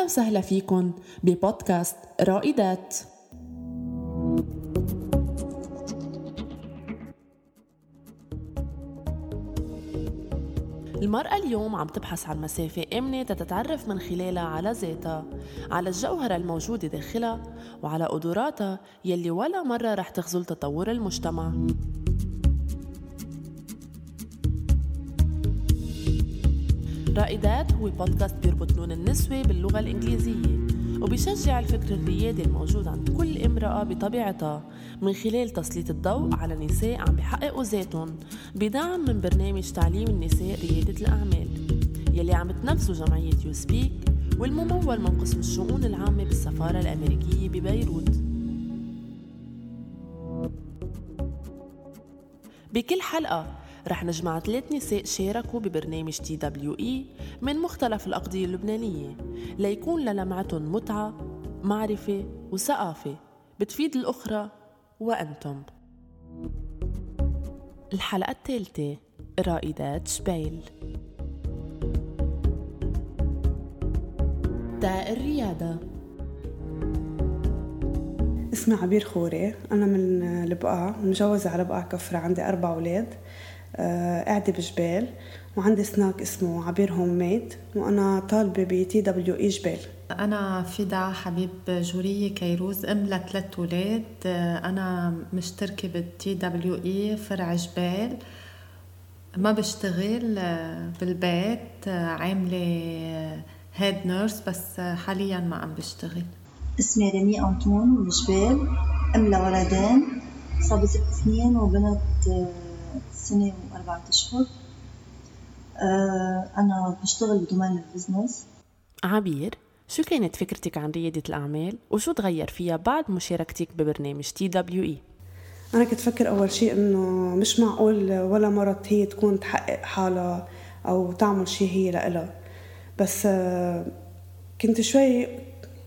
أهلا وسهلا فيكن ببودكاست رائدات. المرأة اليوم عم تبحث عن مسافة آمنة تتعرف من خلالها على ذاتها على الجوهرة الموجودة داخلها وعلى قدراتها يلي ولا مرة رح تخزل تطور المجتمع. رائدات هو بودكاست بيربط لون النسوة باللغة الإنجليزية وبيشجع الفكر الريادي الموجود عند كل امرأة بطبيعتها. من خلال تسليط الضوء على نساء عم بيحققوا ذاتهم بدعم من برنامج تعليم النساء ريادة الأعمال. يلي عم تنفذه جمعية يو سبيك والممول من قسم الشؤون العامة بالسفارة الأمريكية ببيروت. بكل حلقة رح نجمع ثلاث نساء شاركوا ببرنامج TWE من مختلف الأقضية اللبنانية ليكون لجمعتهم متعة معرفة وثقافة. بتفيد الأخرى وأنتم. الحلقة الثالثة رائدات جبيل. تاء الريادة. اسمي عبير خوري أنا من البقعة مجوزة على بقعة كفرة عندي أربع أولاد. قاعدة بجبيل وعندي سناك اسمه عبير Home Made وأنا طالبة ب TWE جبيل. أنا فدا حبيب جورية كيروز أم لثلاث أولاد آه، أنا مشتركة بال TWE فرع جبيل. ما بشتغل آه، بالبيت. عاملة head nurse بس حاليا ما عم بشتغل. اسمي ريمي أنطون من جبيل أم لولدين صار ست سنين وبنت سنة وأربعة أشهر. آه، أنا بشتغل ب domain ال business. عبير شو كانت فكرتك عن ريادة الأعمال؟ وشو تغير فيها بعد مشاركتك ببرنامج TWE؟ أنا كنت فكر أول شيء إنه مش معقول ولا مرة هي تكون تحقق حالها أو تعمل شيء هي لإلها. بس آه، كنت شوي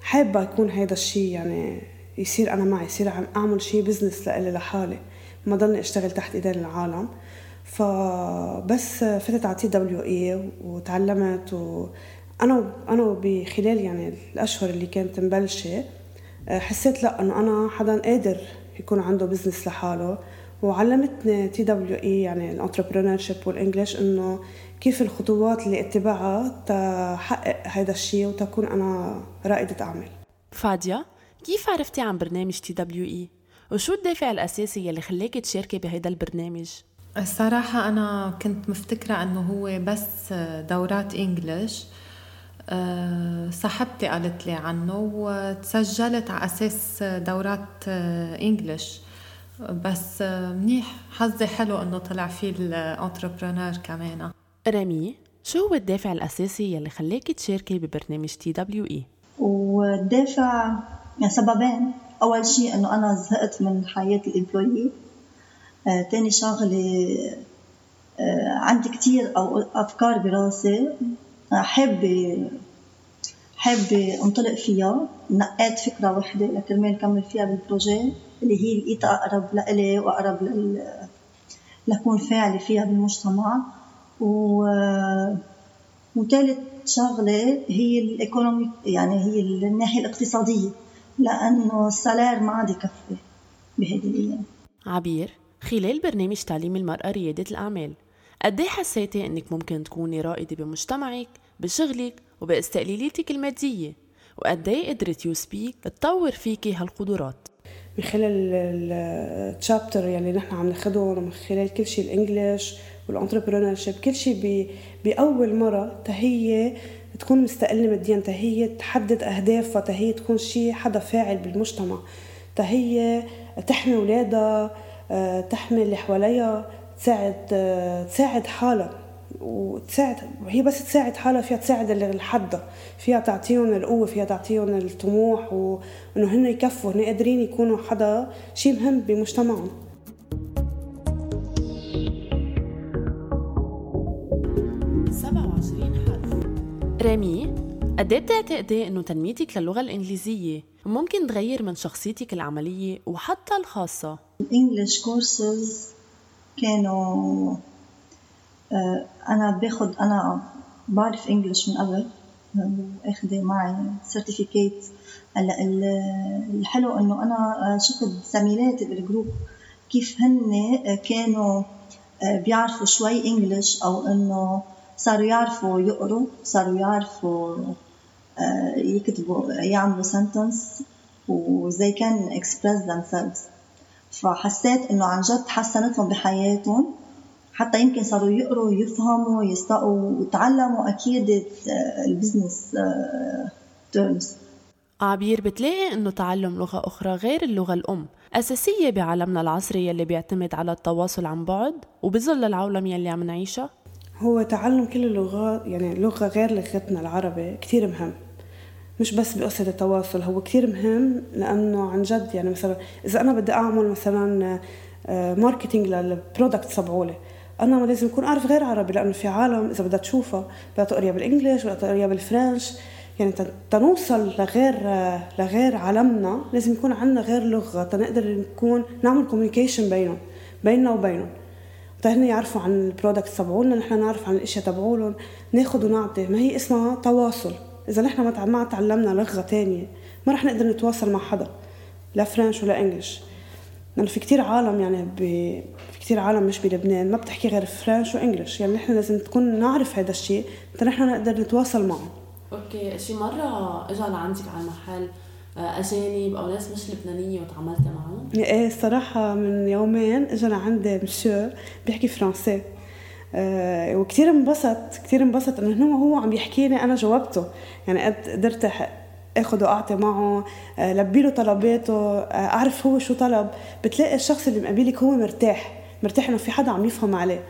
حابة يكون هذا الشيء يعني يصير أنا معي يصير عم أعمل شيء business لإلي لحالي. ما ضلني أشتغل تحت ايدين العالم فبس فتت على TWE وتعلمت وأنا أنا بخلال يعني الأشهر اللي كانت مبلشة حسيت لأ إنه أنا حدا قادر يكون عنده business لحاله. وعلمتني TWE يعني ال entrepreneurship وال English إنه كيف الخطوات اللي اتبعها تحقق هذا الشيء وتكون أنا رائدة أعمال. فاديا كيف عرفتي عن برنامج TWE؟ وشو الدافع الأساسي يلي خليكي تشاركي بهيدا البرنامج؟ الصراحة أنا كنت مفتكرة أنه هو بس دورات English. أه، صاحبتي قالت لي عنه وتسجلت على أساس دورات English. بس منيح. حظي حلو أنه طلع فيه ال entrepreneur كمان. رامي شو هو الدافع الأساسي يلي خليكي تشاركي ببرنامج TW E؟ والدافع سببين. أول شيء إنه أنا زهقت من حياة ال employee آه، تاني شغلة آه، عندي كتير أو أفكار براسي. آه، حابة حابة أنطلق فيها. نقيت فكرة وحدة لكرمال كمل فيها بالبروجي اللي هي لقيتها أقرب لإلي وأقرب لل لكون فاعلة فيها بالمجتمع. و وثالث شغلة هي الإيكونومي يعني هي الناحية الاقتصادية. لأنه السالير ما عاد يكفي بهيدي الأيام. عبير خلال برنامج تعليم المرأة ريادة الأعمال قد إيه حسيتي إنك ممكن تكوني رائدة بمجتمعك بشغلك وباستقلاليتك المادية؟ وقد إيه قدرت U Speak تطور فيكي هالقدرات؟ من خلال ال chapter يلي نحن عم ناخذهم ومن خلال كل شيء ال English وال entrepreneurship كل شيء بأول مرة تهي تكون مستقلة ماديا تهي تحدد أهدافها تهي تكون شيء حدا فاعل بالمجتمع. تهي تحمي أولادها آه، تحمي اللي حواليها تساعد آه، تساعد حالها. وتساعد وهي بس تساعد حالها فيها تساعد اللي حدها فيها تعطيهم القوة فيها تعطيهم الطموح. وإنه هن يكفوا هن قادرين يكونوا حدا شيء مهم بمجتمعهم. رامي قد إيه بتعتقدي إنه تنميتك للغة الإنجليزية ممكن تغير من شخصيتك العملية وحتى الخاصة؟ ال English courses كانوا آه، أنا باخد أنا بعرف English من قبل واخدة معي certificate هلا الحلو إنه أنا شفت زميلاتي بال group كيف هن كانوا بيعرفوا شوي English أو إنه صاروا يعرفوا يقروا صاروا يعرفوا آه، يكتبوا يعملوا sentence و they can express themselves. فحسيت إنه عن جد حسنت لهم بحياتهم. حتى يمكن صاروا يقروا ويفهموا يستقوا وتعلموا أكيد ال business terms عبير بتلاقي إنه تعلم لغة أخرى غير اللغة الأم أساسية بعالمنا العصري يلي بيعتمد على التواصل عن بعد وبظل العولمة يلي عم نعيشها؟ هو تعلم كل اللغات يعني لغة غير لغتنا العربي كتير مهم. مش بس بقصة التواصل هو كتير مهم لأنه عن جد يعني مثلا إذا أنا بدي أعمل مثلا marketing لل product تبعولي أنا ما لازم أكون أعرف غير عربي لأنه في عالم إذا بدها تشوفها بدها تقريها بال English بدها تقريها بال French. يعني تنوصل لغير لغير عالمنا لازم يكون عندنا غير لغة تنقدر نكون نعمل communication بينهم بيننا وبينهم. هن يعرفوا عن ال product تبعولنا نحن نعرف عن الإشياء تبعولهم ناخذ ونعطي. ما هي اسمها تواصل. إذا نحن ما تعلمنا لغة تانية ما رح نقدر نتواصل مع حدا لا فرنش ولا انجلش لأنه في كتير عالم يعني ب... في كتير عالم مش بلبنان ما بتحكي غير فرنش وانجلش يعني نحن لازم تكون نعرف هذا الشيء حتى نحن نقدر نتواصل معهم أوكي شي مرة اجى لعندك على المحل أجانب أو ناس مش لبنانية وتعاملتي معهم؟ إيه الصراحه من يومين اجى لعندي مسيو بيحكي فرنسي. أه وكثير انبسط كثير انبسط إنه هو عم يحكيني أنا جاوبته. يعني قدرت اخذ واعطي معه آه، لبي له طلباته آه، أعرف هو شو طلب. بتلاقي الشخص اللي مقابلك هو مرتاح مرتاح إنه في حدا عم يفهم عليه.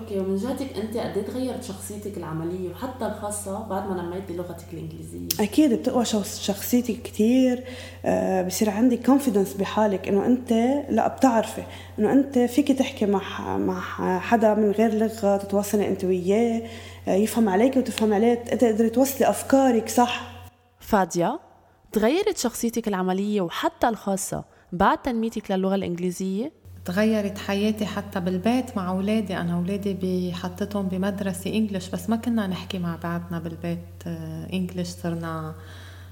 okay ومن جهتك أنت قد إيه تغيرت شخصيتك العملية وحتى الخاصة بعد ما نميتي لغتك الإنجليزية؟ أكيد بتقوى شخصيتك كثير آه بصير عندك confidence بحالك إنه أنت لا بتعرفي إنه أنت فيك تحكي مع مع حدا من غير لغة تتواصلي أنت وياه آه يفهم عليك وتفهم عليه تقدري توصلي أفكارك صح؟ فاديا تغيرت شخصيتك العملية وحتى الخاصة بعد تنميتك للغة الإنجليزية؟ تغيرت حياتي حتى بالبيت مع أولادي. أنا أولادي بحطتهم بمدرسة إنجلش بس ما كنا نحكي مع بعضنا بالبيت. إنجلش آه، صرنا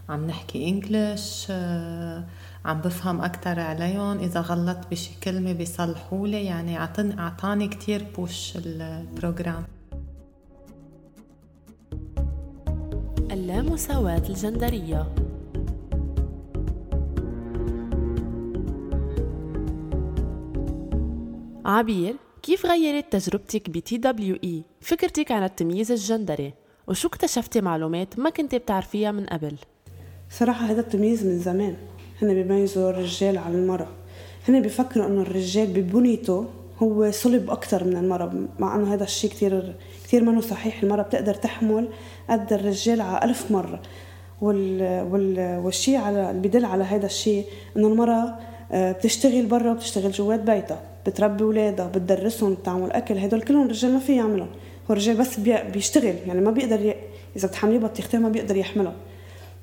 عم نحكي English آه، عم بفهم أكتر عليهم. إذا غلطت بشي كلمة بيصلحوا لي يعني أعطاني كتير push ال program اللامساواة الجندرية. عبير كيف غيرت تجربتك ب TWE فكرتك عن التمييز الجندري. وشو اكتشفتي معلومات ما كنت بتعرفيها من قبل؟ صراحة هذا التمييز من زمان. هن بيميزوا الرجال عن المرأة. هن بيفكروا إنه الرجال ببنيته هو صلب أكثر من المرأة مع إنه هذا الشيء كثير كثير منه صحيح. المرأة بتقدر تحمل قد الرجال على ألف مرة. وال... وال... والشيء على اللي بدل على هذا الشيء إنه المرأة آه، بتشتغل برا وبتشتغل جوات بيتها. بتربي اولادها بتدرسهم بتعمل أكل هدول كلهم الرجال ما في يعملهم. هو الرجال بس بيشتغل يعني ما بيقدر ي... إذا بتحمليه بطيختين ما بيقدر يحملها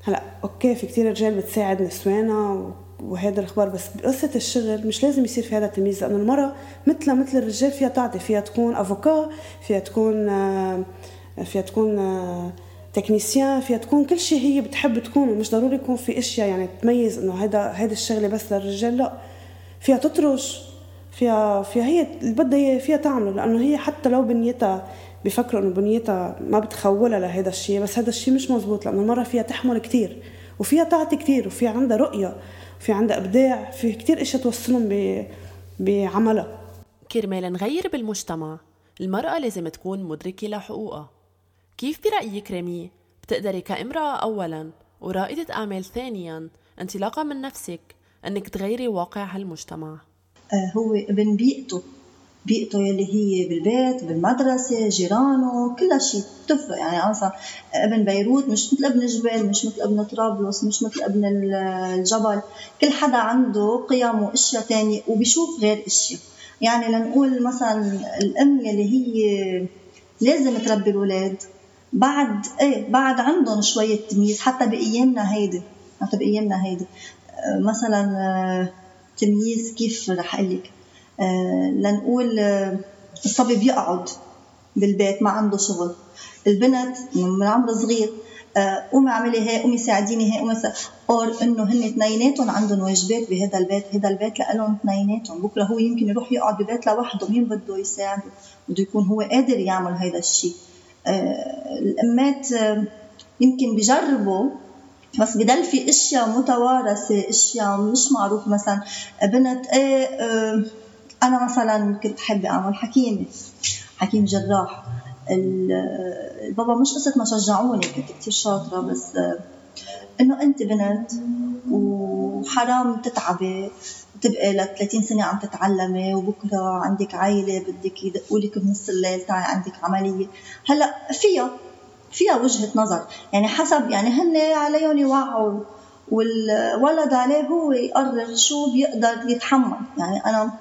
هلأ أوكي في كتير رجال بتساعد نسوانها وهذا الأخبار بس بقصة الشغل مش لازم يصير في هذا التمييز لأنه المراه مثلها مثل الرجال فيها تعطي فيها تكون افوكا فيها تكون آه، فيها تكون آه، تكنيسيان فيها تكون كل شيء هي بتحب تكون ومش ضروري يكون في إشياء يعني تميز إنه هذا هذا الشغلة بس للرجال لا. فيها تطرش. فيها فيها هي اللي بدها فيها تعمله لأنه هي حتى لو بنيتها بفكروا إنه بنيتها ما بتخولها لهذا الشيء بس هذا الشيء مش مزبوط لأنه المراه فيها تحمل كثير وفيها تعطي كثير وفي عندها رؤية في عندها إبداع في كثير اشياء توصلهم بعملها. كرمال نغير بالمجتمع المرأة لازم تكون مدركة لحقوقها. كيف برأيك ريمي بتقدري كامرأة أولا ورائدة أعمال ثانيا انطلاقا من نفسك أنك تغيري واقع هالمجتمع؟ هو ابن بيئته. بيئته يلي هي بالبيت بالمدرسة جيرانه كل شيء بتفرق يعني مثلا ابن بيروت مش مثل ابن جبال مش مثل ابن طرابلس مش مثل ابن الجبل. كل حدا عنده قيم وأشياء تانية وبيشوف غير أشياء. يعني لنقول مثلا الأم يلي هي لازم تربي الأولاد بعد إيه بعد عندهم شوية تمييز حتى بأيامنا هيدي حتى بأيامنا هيدي. آه، مثلا آه، تمييز كيف رح أقول لك آه لنقول آه الصبي بيقعد بالبيت ما عنده شغل. البنت من عمر صغير آه، قومي اعملي هي قومي ساعديني هي قومي اور إنه هن اثنيناتهم عندهم واجبات بهذا البيت هذا البيت لهم اثنيناتهم. بكرة هو يمكن يروح يقعد ببيت لوحده مين بده يساعده؟ بده يكون هو قادر يعمل هذا الشيء الأمات يمكن بجربوا بس بضل في أشياء متوارثة أشياء مش معروف. مثلا بنت إيه أنا مثلا كنت حابه أعمل حكيمة حكيم جراح. البابا مش قصة ما شجعوني كنت كثير شاطرة بس إنه أنت بنت وحرام تتعبي تبقي ل 30 سنة عم تتعلمي وبكرة عندك عائلة بدك يدقوا لك بنص الليل تعي عندك عملية. هلأ فيها فيها وجهة نظر. يعني حسب يعني هن عليهم يوعوا والولد عليه هو يقرر شو بيقدر يتحمل. يعني أنا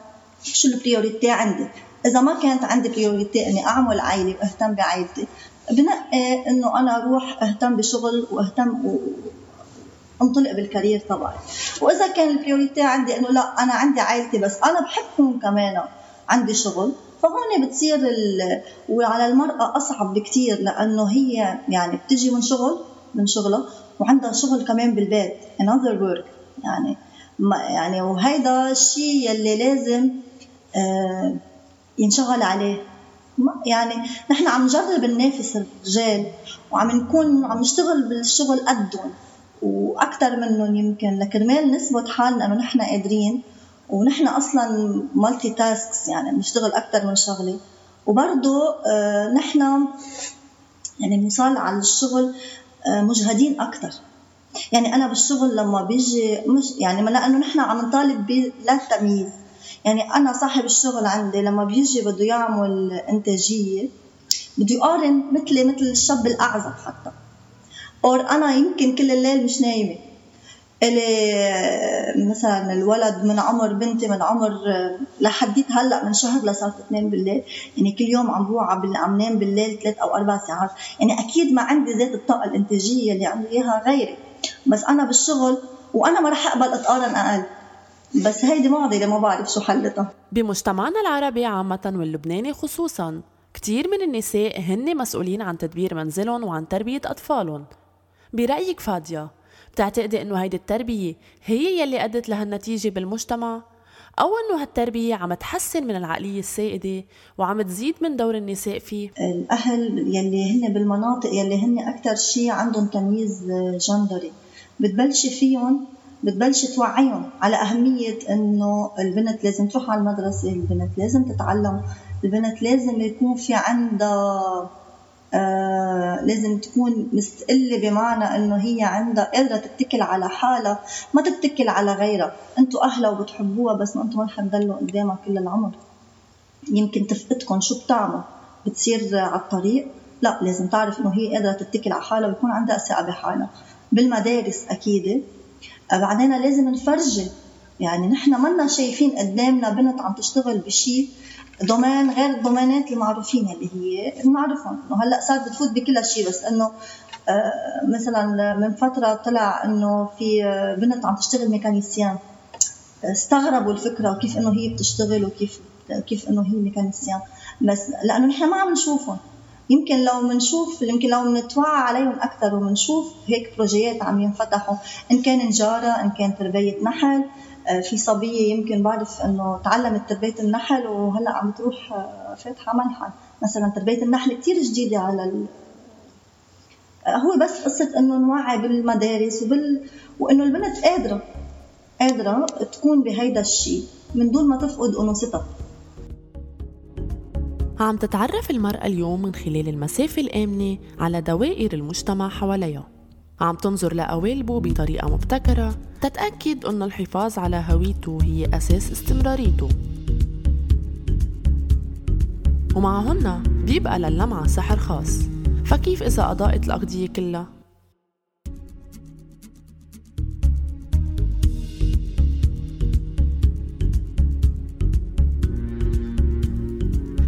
شو ال priority عندي؟ إذا ما كانت عندي priority إني أعمل عائلة وأهتم بعائلتي بنقي إنه أنا أروح أهتم بشغل وأهتم و... انطلق بال career تبعي. وإذا كان ال priority عندي إنه لا أنا عندي عائلتي بس أنا بحبهم كمان عندي شغل فهون بتصير ال... وعلى المرأة أصعب بكتير لأنه هي يعني بتجي من شغل من شغلها وعندها شغل كمان بالبيت another work يعني ما يعني وهيدا الشيء يلي لازم آه ينشغل عليه. يعني نحن عم نجرب ننافس الرجال وعم نكون عم نشتغل بالشغل قدهم وأكثر منهم يمكن لكرمال نثبت حالنا إنه نحن قادرين. ونحن أصلا مالتي تاسكس يعني بنشتغل أكثر من شغلة. وبرضه آه نحن يعني بنوصل على الشغل آه مجهدين أكثر يعني أنا بالشغل لما بيجي مش يعني لأنه نحن عم نطالب بلا تمييز. يعني أنا صاحب الشغل عندي لما بيجي بده يعمل إنتاجية بده يقارن مثلي مثل الشاب الأعزب حتى. اور أنا يمكن كل الليل مش نايمة. إلي مثلا الولد من عمر بنتي من عمر لحديت هلأ من شهر لصارت اثنين بالليل. يعني كل يوم عم بوعى عم نام بالليل ثلاث أو أربع ساعات. يعني أكيد ما عندي ذات الطاقة الإنتاجية اللي عنده إياها غيري. بس أنا بالشغل وأنا ما رح أقبل أتقارن أقل. بس هيدي معضلة ما بعرف شو حلتها. بمجتمعنا العربي عامة واللبناني خصوصا كتير من النساء هن مسؤولين عن تدبير منزلهم وعن تربية أطفالهم. برأيك فاديا بتعتقدي إنه هيدي التربية هي يلي أدت لهالنتيجة بالمجتمع؟ أو إنه هالتربية عم تحسن من العقلية السائدة وعم تزيد من دور النساء فيه؟ الأهل يلي هن بالمناطق يلي هن أكثر شيء عندهم تمييز جندري بتبلشي فيهم بتبلش توعيهم على أهمية إنه البنت لازم تروح على المدرسة، البنت لازم تتعلم، البنت لازم يكون في عندها آه لازم تكون مستقلة بمعنى إنه هي عندها قادرة تتكل على حالها ما تتكل على غيرها. أنتوا أهلها وبتحبوها بس ما أنتوا ما حتضلوا قدامها كل العمر. يمكن تفقدكم شو بتعمل؟ بتصير على الطريق؟ لا لازم تعرف إنه هي قادرة تتكل على حالها ويكون عندها ثقة بحالها. بالمدارس أكيد. بعدين لازم نفرجي. يعني نحن منا شايفين قدامنا بنت عم تشتغل بشيء domaine غير الدومينات المعروفين اللي هي بنعرفهم إنه هلأ صارت بتفوت بكل شيء بس إنه آه، مثلا من فترة طلع إنه في بنت عم تشتغل mécanicien. استغربوا الفكرة وكيف إنه هي بتشتغل وكيف كيف إنه هي mécanicien. بس لأنه نحن ما عم نشوفهم. يمكن لو بنشوف يمكن لو بنتوعى عليهم أكثر وبنشوف هيك بروجيات عم ينفتحوا إن كان نجارة إن كان تربية نحل آه، في صبية يمكن بعرف إنه تعلمت تربية النحل وهلأ عم تروح آه، فاتحة منحل مثلا تربية النحل كثير جديدة على ال... آه، هو بس قصة إنه نوعي بالمدارس وبال وإنه البنت قادرة قادرة تكون بهيدا الشيء من دون ما تفقد انوثتها عم تتعرف المرأة اليوم من خلال المسافة الآمنة على دوائر المجتمع حواليها. عم تنظر لقوالبه بطريقة مبتكرة. تتأكد أن الحفاظ على هويته هي أساس استمراريته ومعهن بيبقى للمعة سحر خاص. فكيف إذا أضاءت الأغذية كلها؟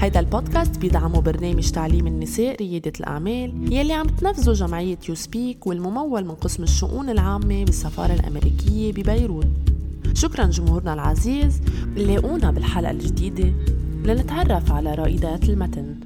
هيدا البودكاست بيدعمه برنامج تعليم النساء ريادة الأعمال يلي عم تنفذه جمعية يوسبيك والممول من قسم الشؤون العامة بالسفارة الأمريكية ببيروت. شكرا جمهورنا العزيز لاقونا بالحلقة الجديدة. لنتعرف على رائدات المتن.